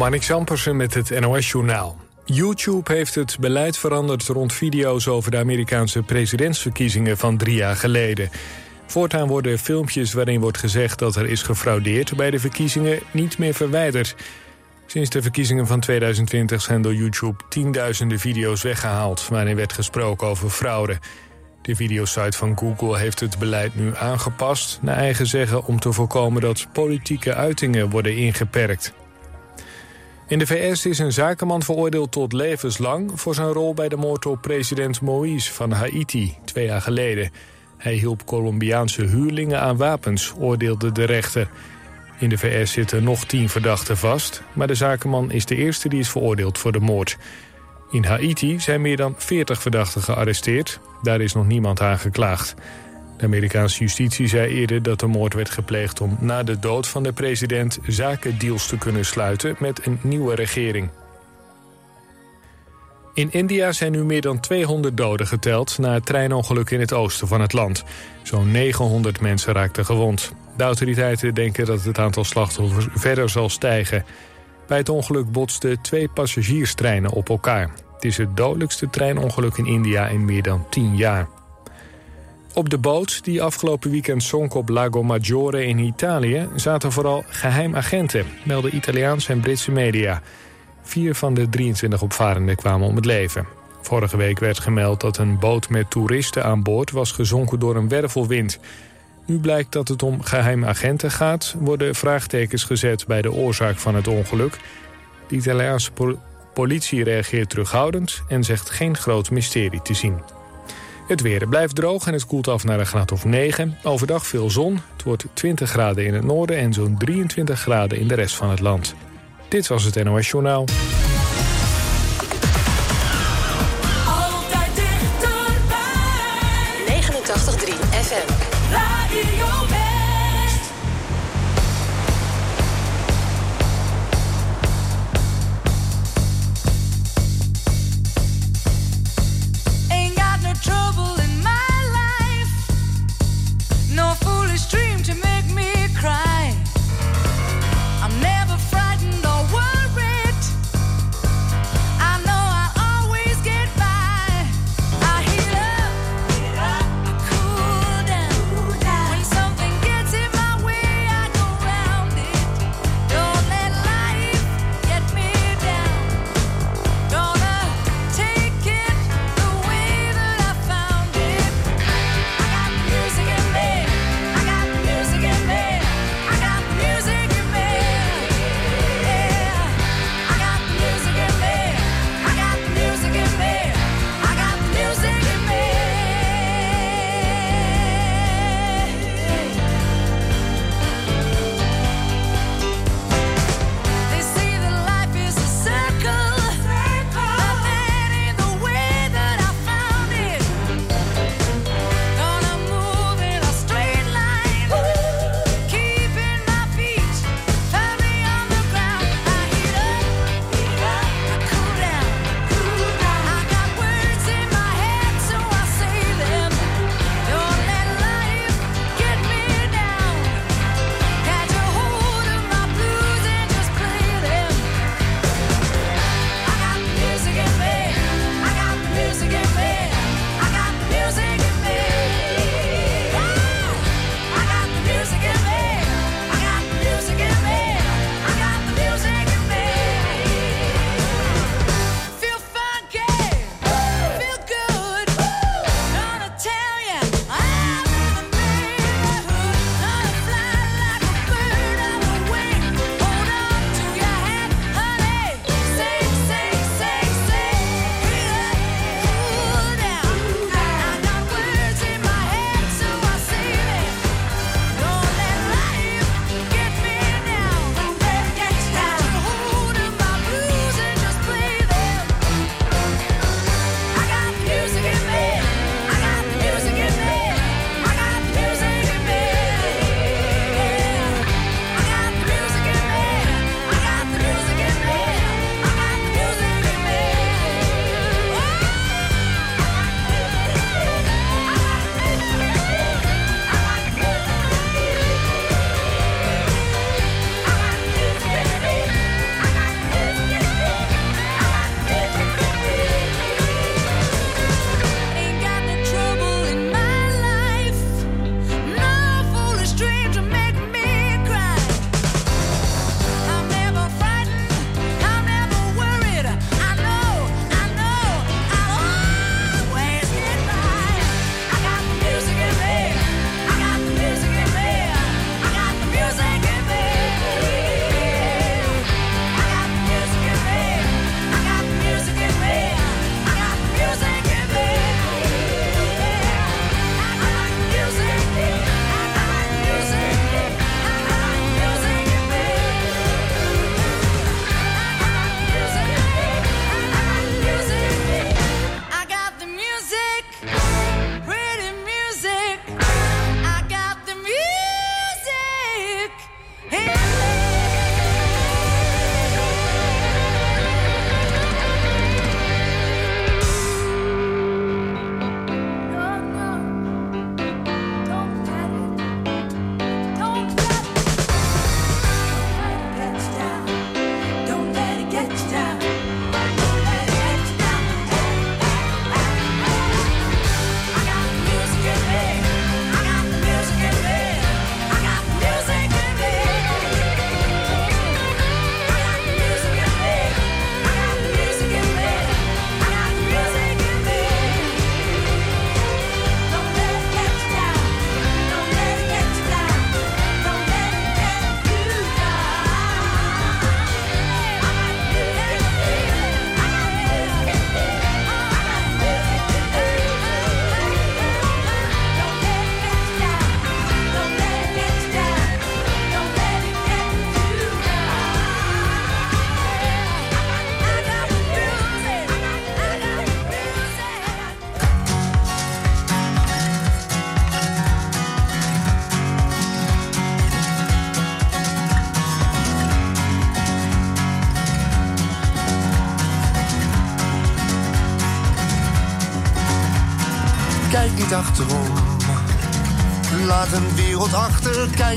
Marnik Zampersen met het NOS-journaal. YouTube heeft het beleid veranderd rond video's over de Amerikaanse presidentsverkiezingen van drie jaar geleden. Voortaan worden filmpjes waarin wordt gezegd dat er is gefraudeerd bij de verkiezingen niet meer verwijderd. Sinds de verkiezingen van 2020 zijn door YouTube tienduizenden video's weggehaald... waarin werd gesproken over fraude. De videosite van Google heeft het beleid nu aangepast... naar eigen zeggen om te voorkomen dat politieke uitingen worden ingeperkt. In de VS is een zakenman veroordeeld tot levenslang... voor zijn rol bij de moord op president Moïse van Haiti twee jaar geleden. Hij hielp Colombiaanse huurlingen aan wapens, oordeelde de rechter. In de VS zitten nog tien verdachten vast... maar de zakenman is de eerste die is veroordeeld voor de moord. In Haiti zijn meer dan 40 verdachten gearresteerd. Daar is nog niemand aangeklaagd. De Amerikaanse justitie zei eerder dat de moord werd gepleegd... om na de dood van de president zakendeals te kunnen sluiten met een nieuwe regering. In India zijn nu meer dan 200 doden geteld... na het treinongeluk in het oosten van het land. Zo'n 900 mensen raakten gewond. De autoriteiten denken dat het aantal slachtoffers verder zal stijgen. Bij het ongeluk botsten twee passagierstreinen op elkaar. Het is het dodelijkste treinongeluk in India in meer dan 10 jaar. Op de boot die afgelopen weekend zonk op Lago Maggiore in Italië... zaten vooral geheimagenten, melden Italiaanse en Britse media. Vier van de 23 opvarenden kwamen om het leven. Vorige week werd gemeld dat een boot met toeristen aan boord... was gezonken door een wervelwind. Nu blijkt dat het om geheimagenten gaat... worden vraagtekens gezet bij de oorzaak van het ongeluk. De Italiaanse politie reageert terughoudend... en zegt geen groot mysterie te zien. Het weer blijft droog en het koelt af naar een graad of 9. Overdag veel zon. Het wordt 20 graden in het noorden en zo'n 23 graden in de rest van het land. Dit was het NOS Journaal.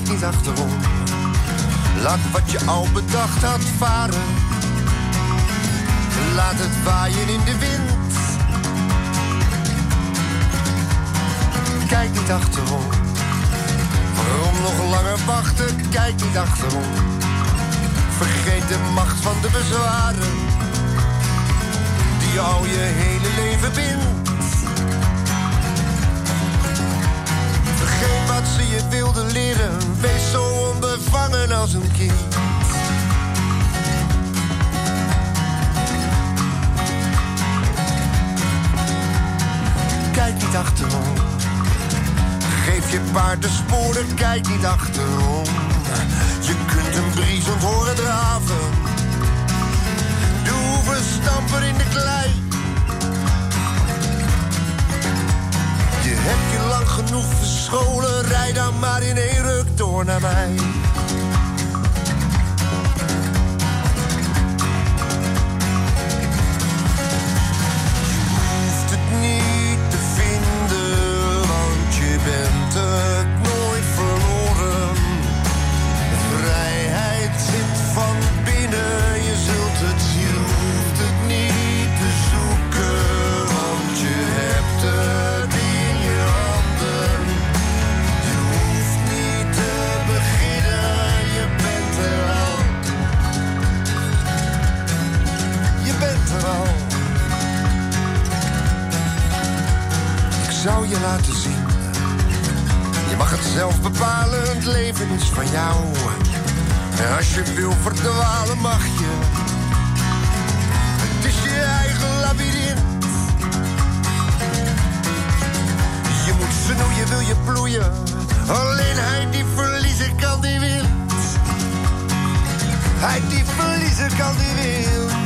Kijk niet achterom. Laat wat je al bedacht had varen. Laat het waaien in de wind. Kijk niet achterom. Waarom nog langer wachten? Kijk niet achterom. Vergeet de macht van de bezwaren. Die al je hele leven bindt. Wat ze je wilden leren. Wees zo onbevangen als een kind. Kijk niet achterom. Geef je paard de sporen, kijk niet achterom. Je kunt een briesend horen draven. De hoeven stampen in de klei. Je hebt je lang genoeg verscholen, rij dan maar in één ruk door naar mij. Wil je bloeien. Alleen hij die verliezen kan, die wint. Hij die verliezen kan, die wint.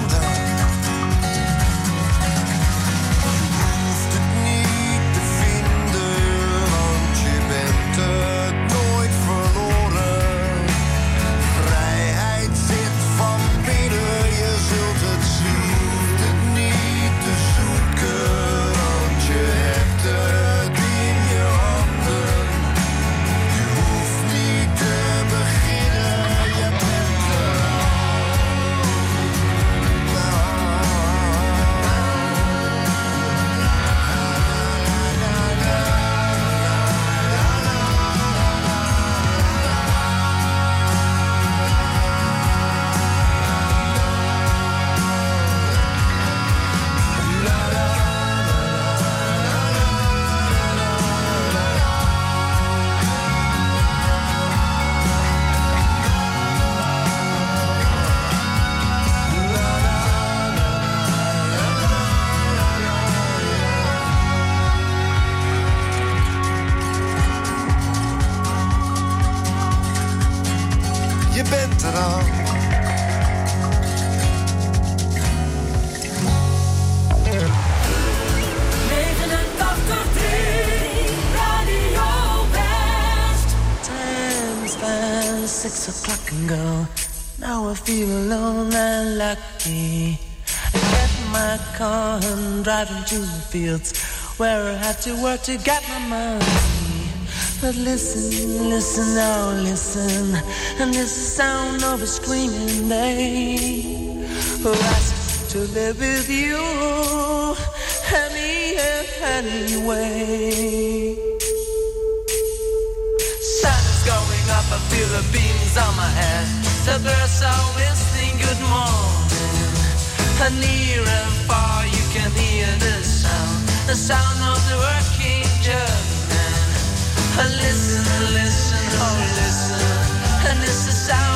Fields where I had to work to get my money. But listen, listen oh listen. And this the sound of a screaming day who asked to live with you any anyway. Sun is going up, I feel the beams on my head. The birds are whistling good morning. And near and far you can hear sound, the sound of the working German. Listen, listen, oh listen, and it's the sound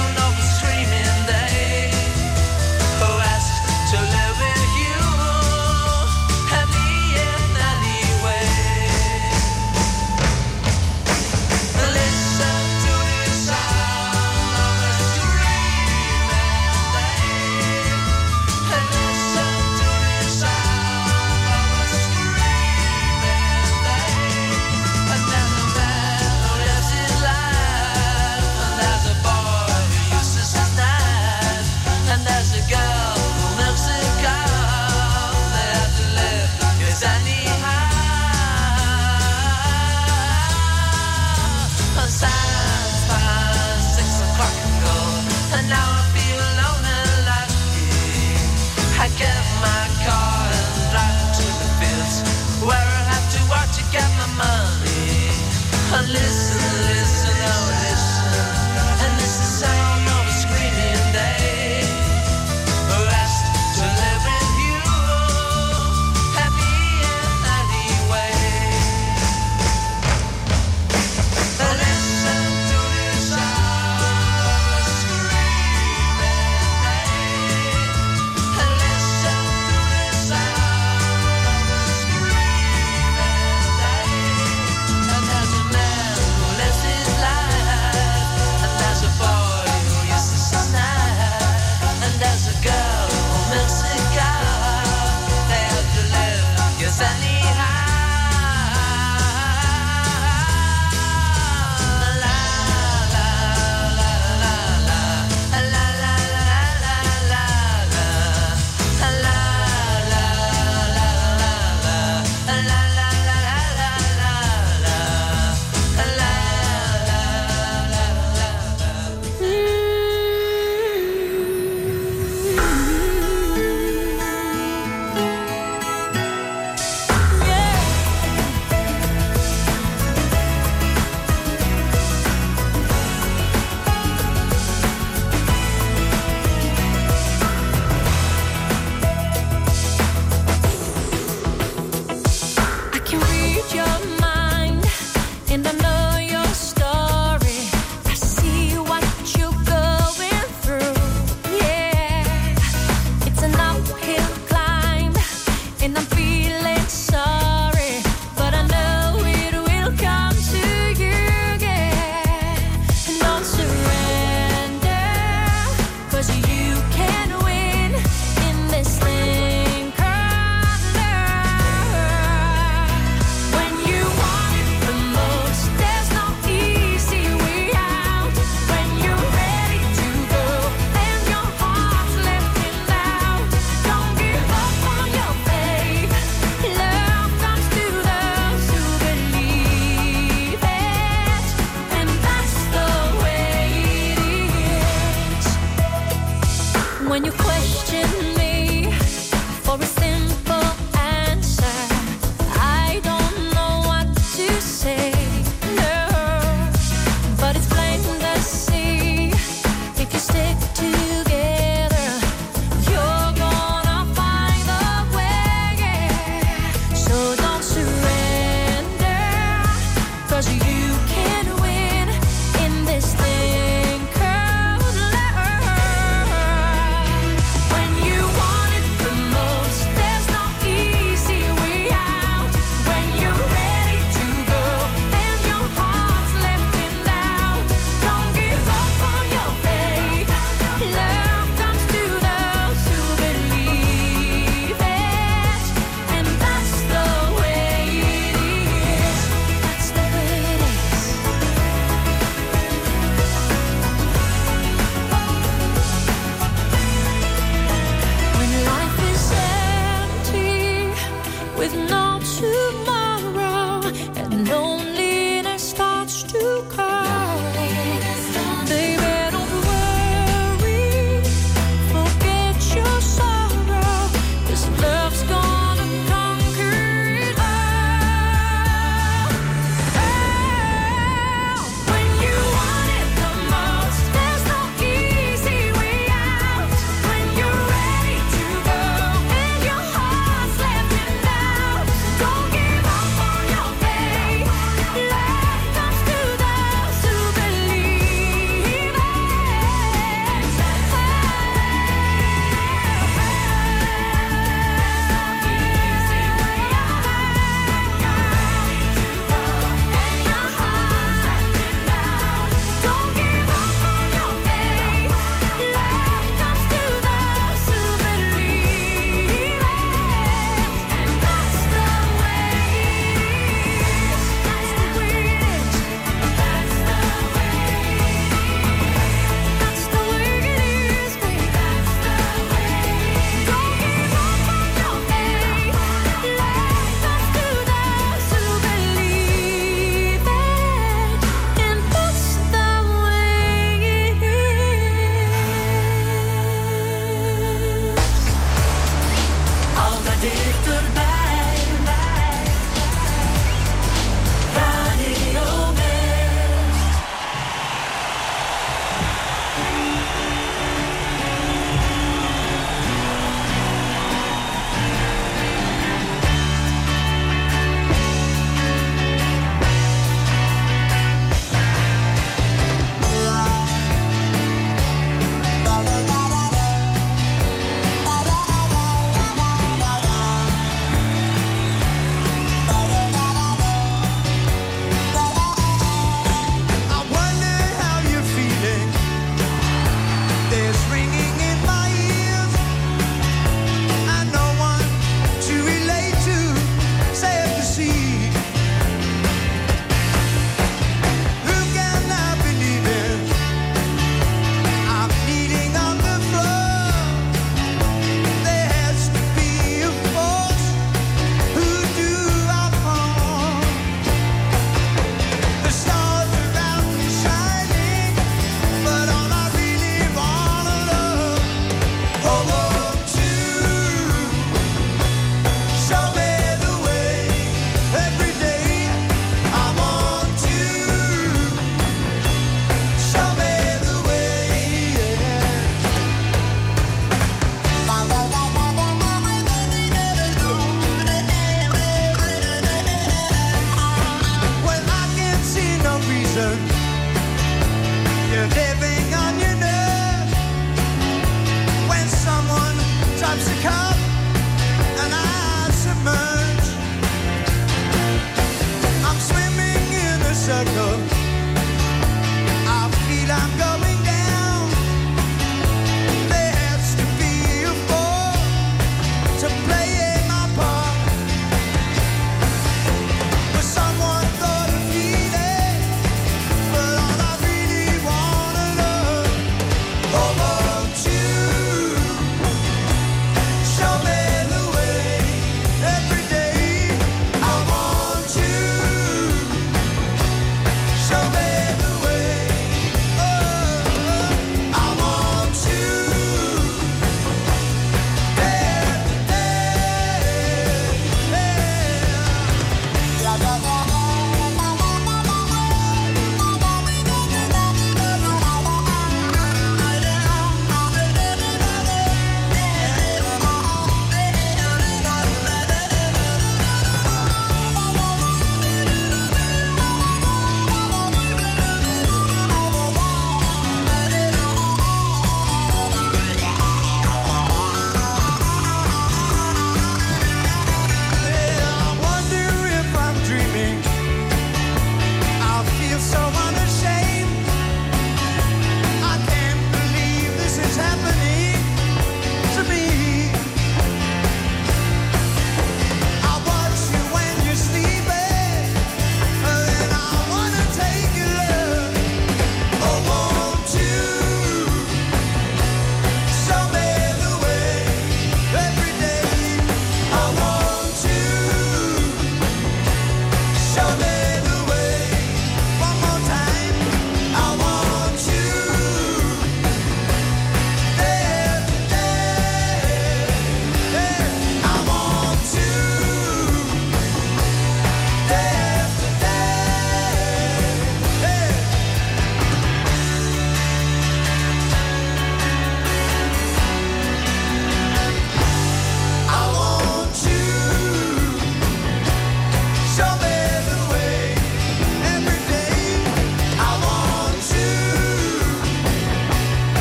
say,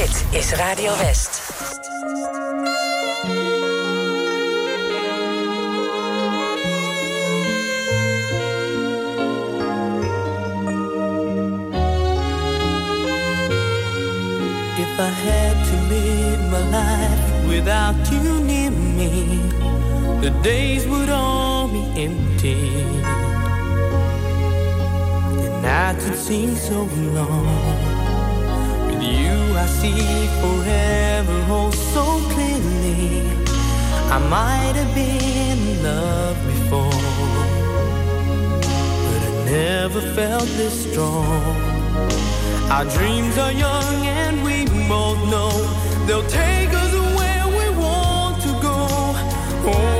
Is Radio West. If I had to live my life without you near me, the days would all be empty. The nights would seem so long. See forever oh so clearly. I might have been in love before, but I never felt this strong. Our dreams are young and we both know they'll take us where we want to go. Hold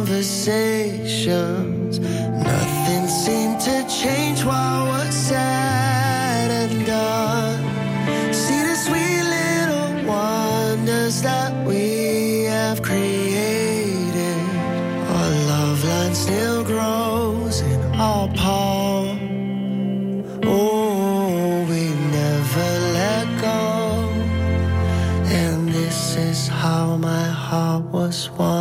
conversations. Nothing seemed to change while we're sad and done. See the sweet little wonders that we have created. Our love line still grows in our palm. Oh, we never let go. And this is how my heart was won.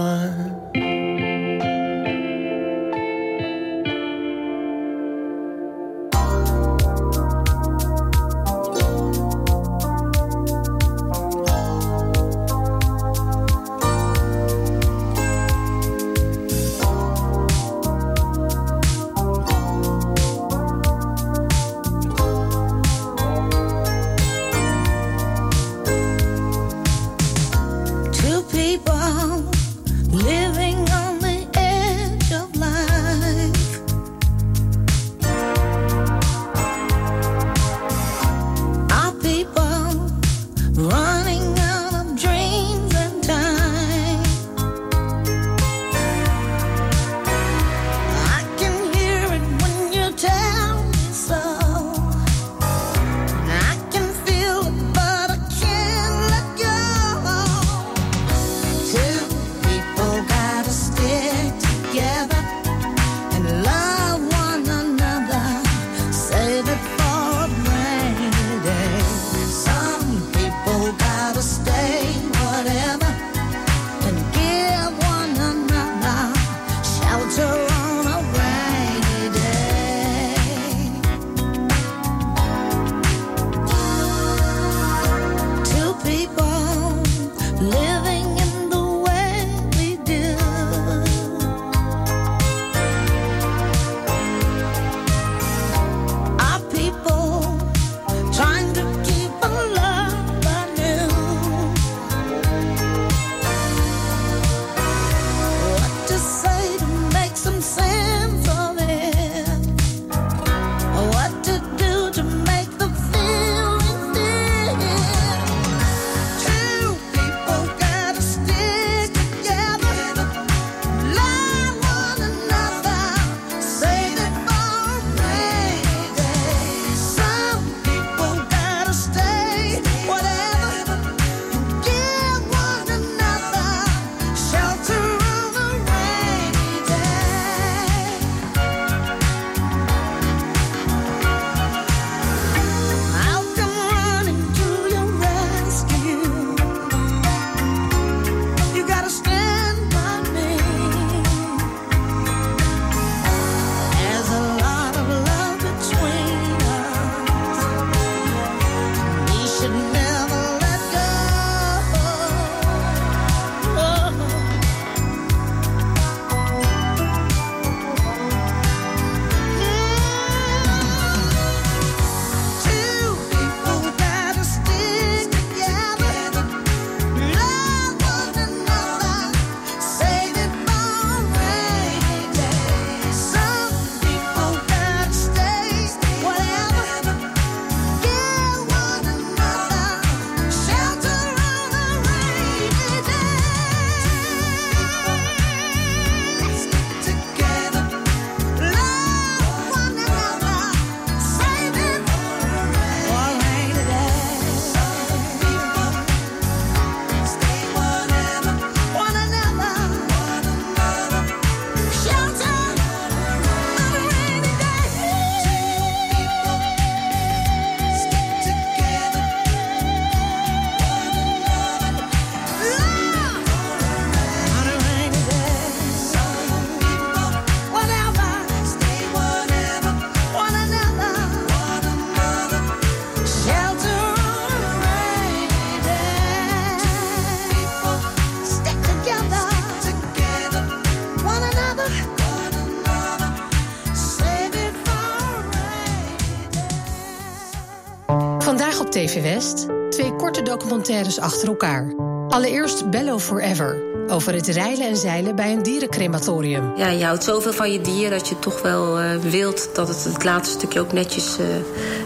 Twee korte documentaires achter elkaar. Allereerst Bello Forever, over het reilen en zeilen bij een dierencrematorium. Ja, je houdt zoveel van je dier dat je toch wel eh, wilt dat het het laatste stukje ook netjes eh,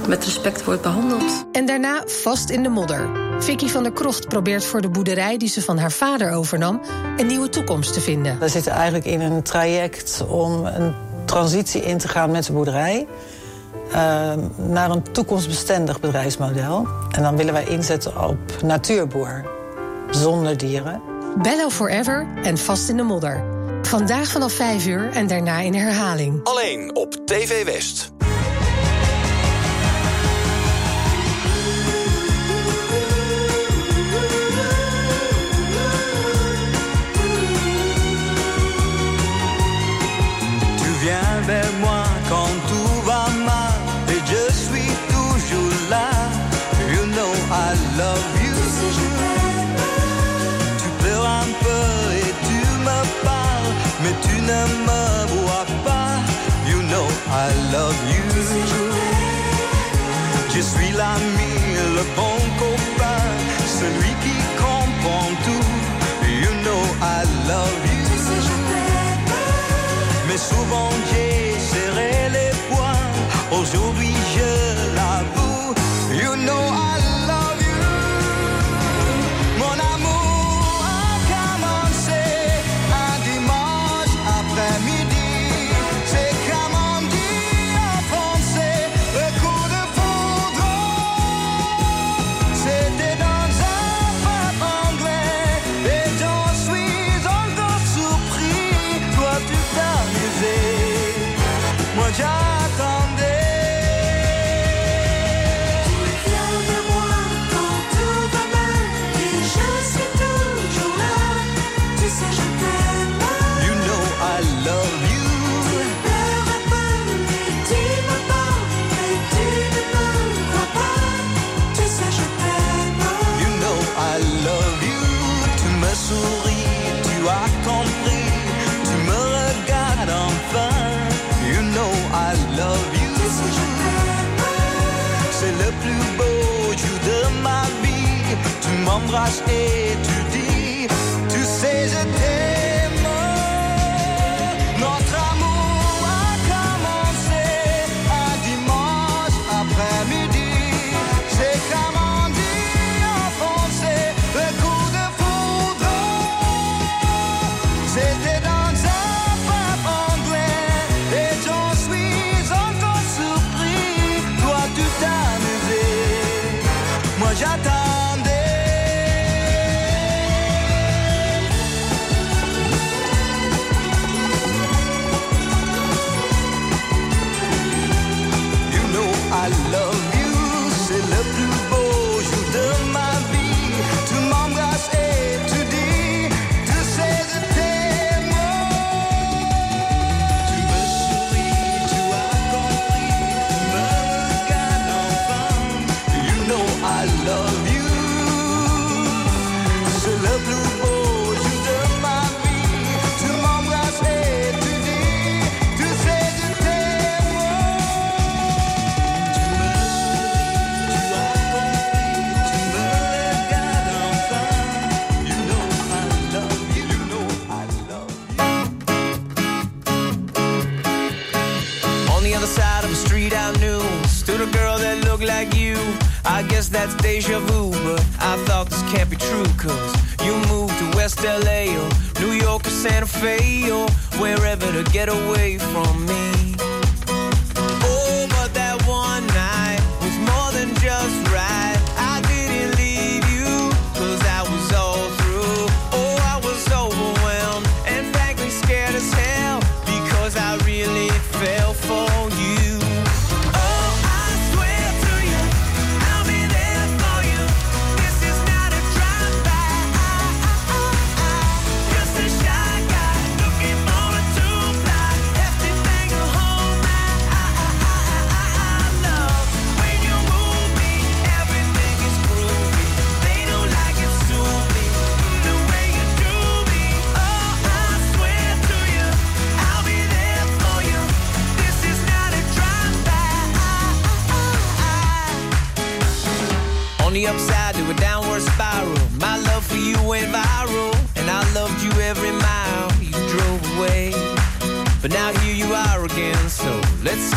met respect wordt behandeld. En daarna Vast in de Modder. Vicky van der Krocht probeert voor de boerderij die ze van haar vader overnam een nieuwe toekomst te vinden. We zitten eigenlijk in een traject om een transitie in te gaan met de boerderij. Eh, naar een toekomstbestendig bedrijfsmodel. En dan willen wij inzetten op natuurboer, zonder dieren. Bello Forever en Vast in de Modder. Vandaag vanaf 5 uur en daarna in herhaling. Alleen op TV West. Tu pleures un peu et tu me parles, mais tu ne me vois pas. You know I love you. Je suis l'ami, le bon copain, celui qui comprend tout. You know I love you. Mais souvent j'ai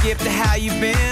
skip to how you've been.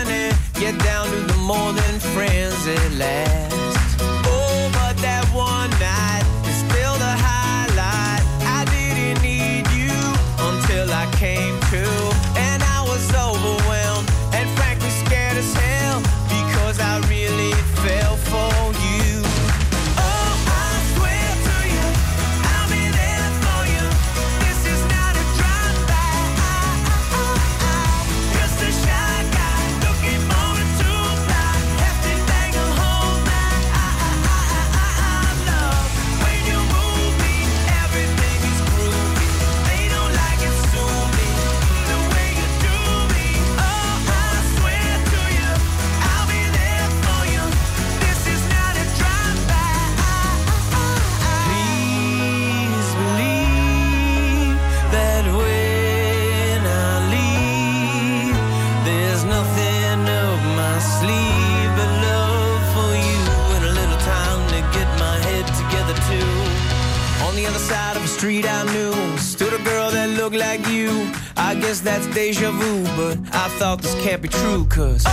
can't be true, cause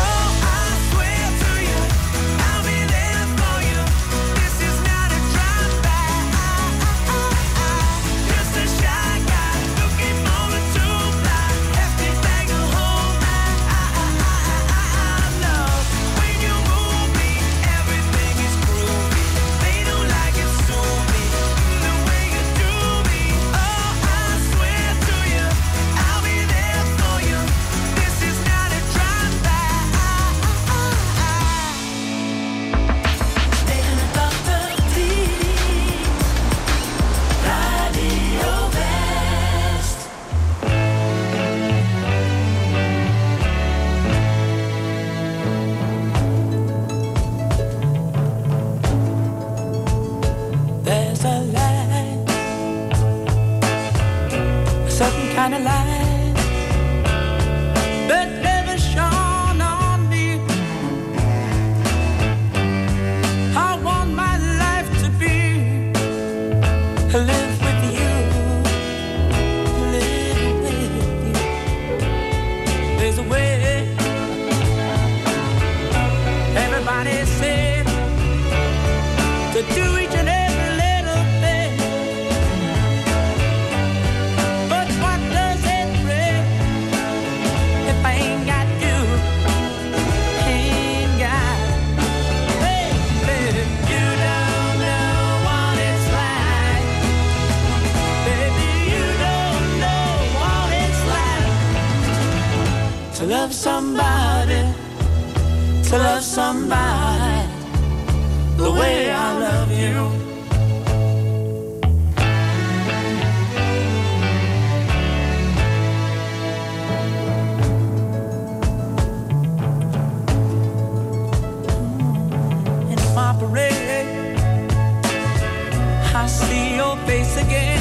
I see your face again.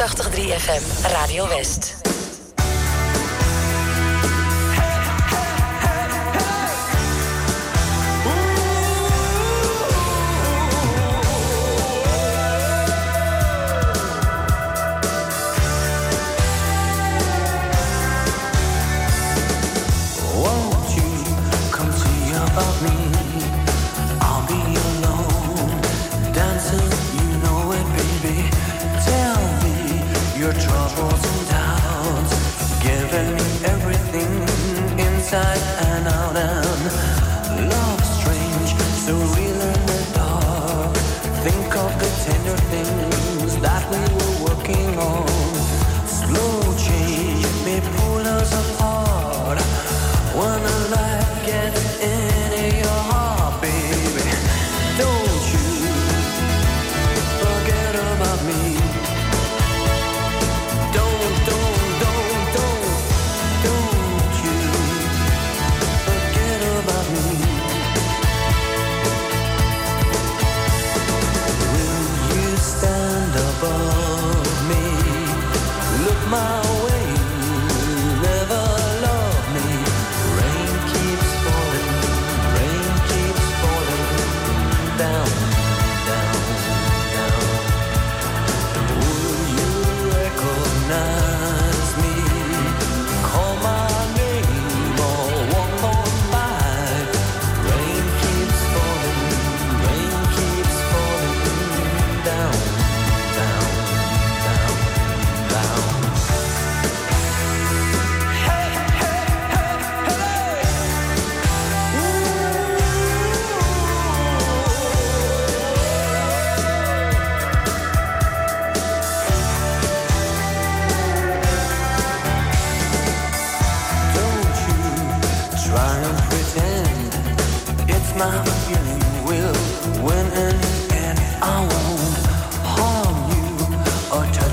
FM, Radio West.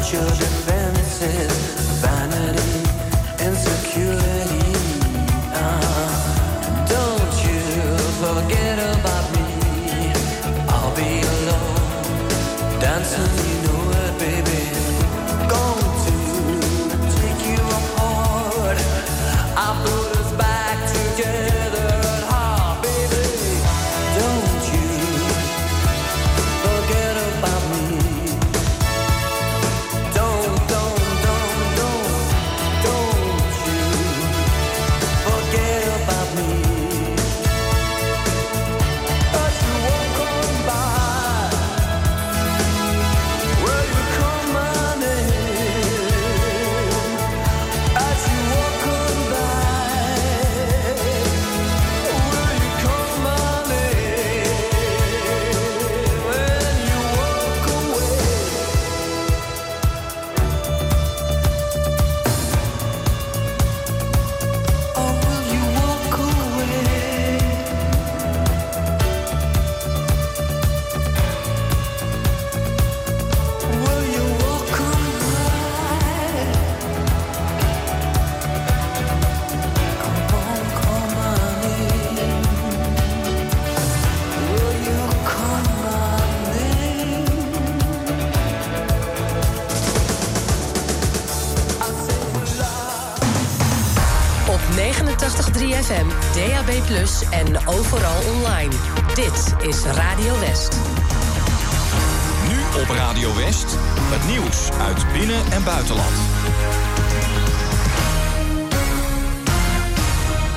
children fences